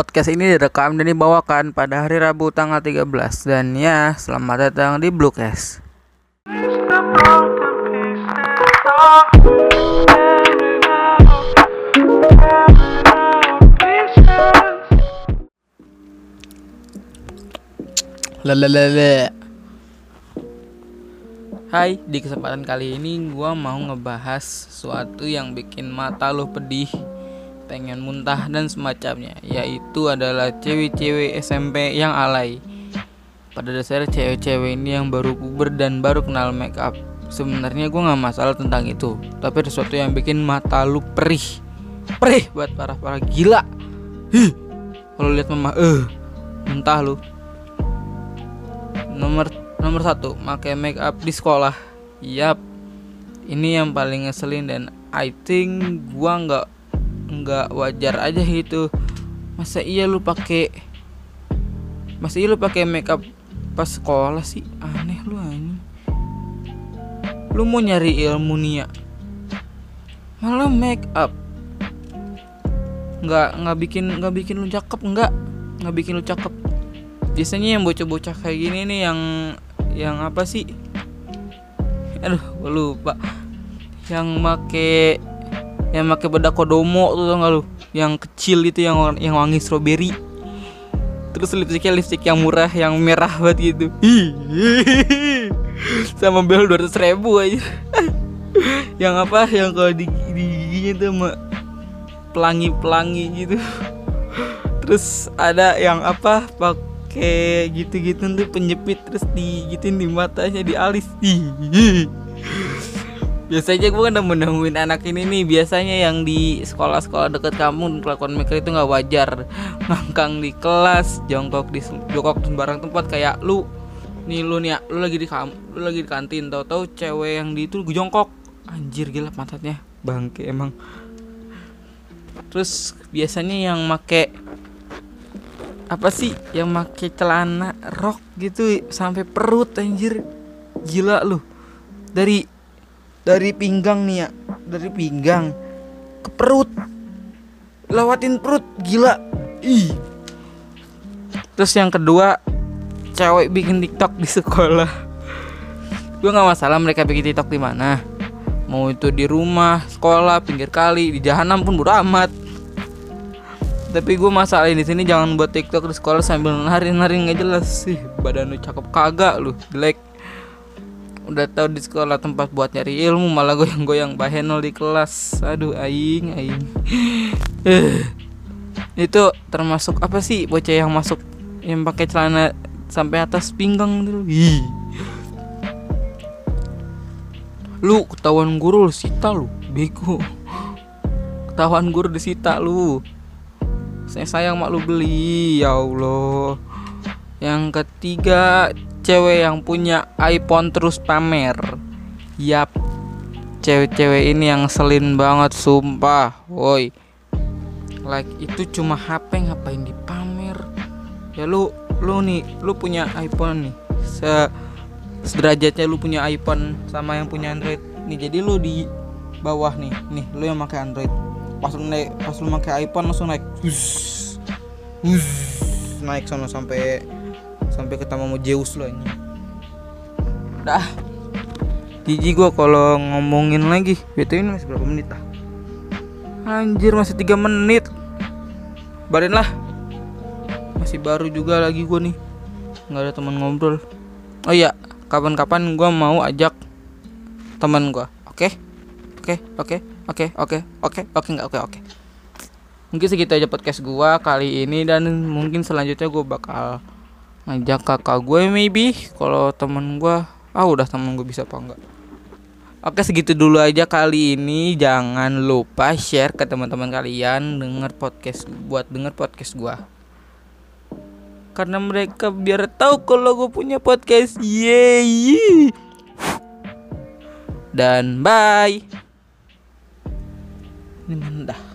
Podcast ini direkam dan dibawakan pada hari Rabu tanggal 13 Dan ya, selamat datang di Bluecast Lalalala Hai, di kesempatan kali ini gua mau ngebahas sesuatu yang bikin mata lo pedih pengen muntah dan semacamnya yaitu adalah cewek-cewek SMP yang alay. Pada dasarnya cewek-cewek ini yang baru puber dan baru kenal make up. Sebenarnya gue nggak masalah tentang itu tapi ada sesuatu yang bikin mata lu perih. Perih buat parah parah gila. Hi, kalau lihat mama eh uh, muntah lu. Nomor nomor satu pakai make up di sekolah. Yap ini yang paling ngeselin dan I think gua nggak nggak wajar aja gitu. Masa iya lu pakai masa iya lu pakai makeup pas sekolah sih? Aneh lu ini lu mau nyari ilmu nih ya? Malah make up nggak nggak bikin nggak bikin lu cakep nggak. Nggak bikin lu cakep. Biasanya yang bocah-bocah kayak gini nih yang yang apa sih? Aduh lupa. Yang make yang pakai bedak kodomo tuh tau gak lu? Yang kecil itu yang yang wangi strawberry terus lipstiknya lipstik yang murah yang merah banget gitu. Sama bel dua ratus ribu aja. Yang apa? Yang kalau di, di giginya tuh sama pelangi pelangi gitu. Terus ada yang apa? Pakai gitu gitu tuh penjepit terus digitin di matanya di alis biasanya gue kan udah menungguin anak ini nih biasanya yang di sekolah-sekolah deket kamu kelakuan mereka itu nggak wajar. Ngangkang di kelas jongkok di jongkok di sembarang tempat kayak lu nih lu nih lu lagi di kam lu lagi di kantin tau tau cewek yang di itu gue jongkok. Anjir gila pantatnya bangke emang. Terus biasanya yang make apa sih yang make celana rok gitu sampai perut anjir. Gila lu. Dari dari pinggang nih ya. Dari pinggang. Ke perut. Lewatin perut. Gila. Ih. Terus yang kedua cewek bikin tiktok di sekolah. Gue nggak masalah mereka bikin tiktok di mana. Mau itu di rumah sekolah pinggir kali di jahanam pun bodo amat. Tapi gue masalah di sini jangan buat tiktok di sekolah sambil nari-nari nggak jelas sih. Badan lu cakep kagak lu jelek udah tahu di sekolah tempat buat nyari ilmu malah goyang-goyang bahenol di kelas. Aduh aing aing. Eh, itu termasuk apa sih bocah yang masuk yang pakai celana sampai atas pinggang dulu lu ketahuan guru lu sita lu bego. Ketahuan guru disita lu. Saya sayang mak lu beli ya Allah yang ketiga cewek yang punya iPhone terus pamer. Yap. Cewek-cewek ini yang selin banget sumpah Woi. Like itu cuma HP ngapain dipamer? Ya lu Lu nih Lu punya iPhone nih. Se Sederajatnya lu punya iPhone Sama yang punya Android Nih. Jadi lu di bawah nih Nih lu yang pakai Android. Pas lu naik Pas lu pakai iPhone langsung naik. Wuss, Wuss, Naik sana sampai sampai ketemu sama Zeus lo ini dah. Jiji gue kalau ngomongin lagi. BTW ini masih berapa menit ah? Anjir masih 3 menit. Barin lah. Masih baru juga lagi gue nih. Nggak ada teman ngobrol. Oh iya Kapan-kapan gue mau ajak teman gue Oke? Oke Oke Oke Oke Oke Oke nggak oke oke. Mungkin segitu aja podcast gue kali ini Dan mungkin selanjutnya gue bakal ngajak kakak gue maybe kalau temen gue ah udah temen gue bisa apa enggak? Oke segitu dulu aja kali ini. Jangan lupa share ke teman-teman kalian. Denger podcast buat denger podcast gue karena mereka biar tahu kalau gue punya podcast. Yeay. Dan bye. Ini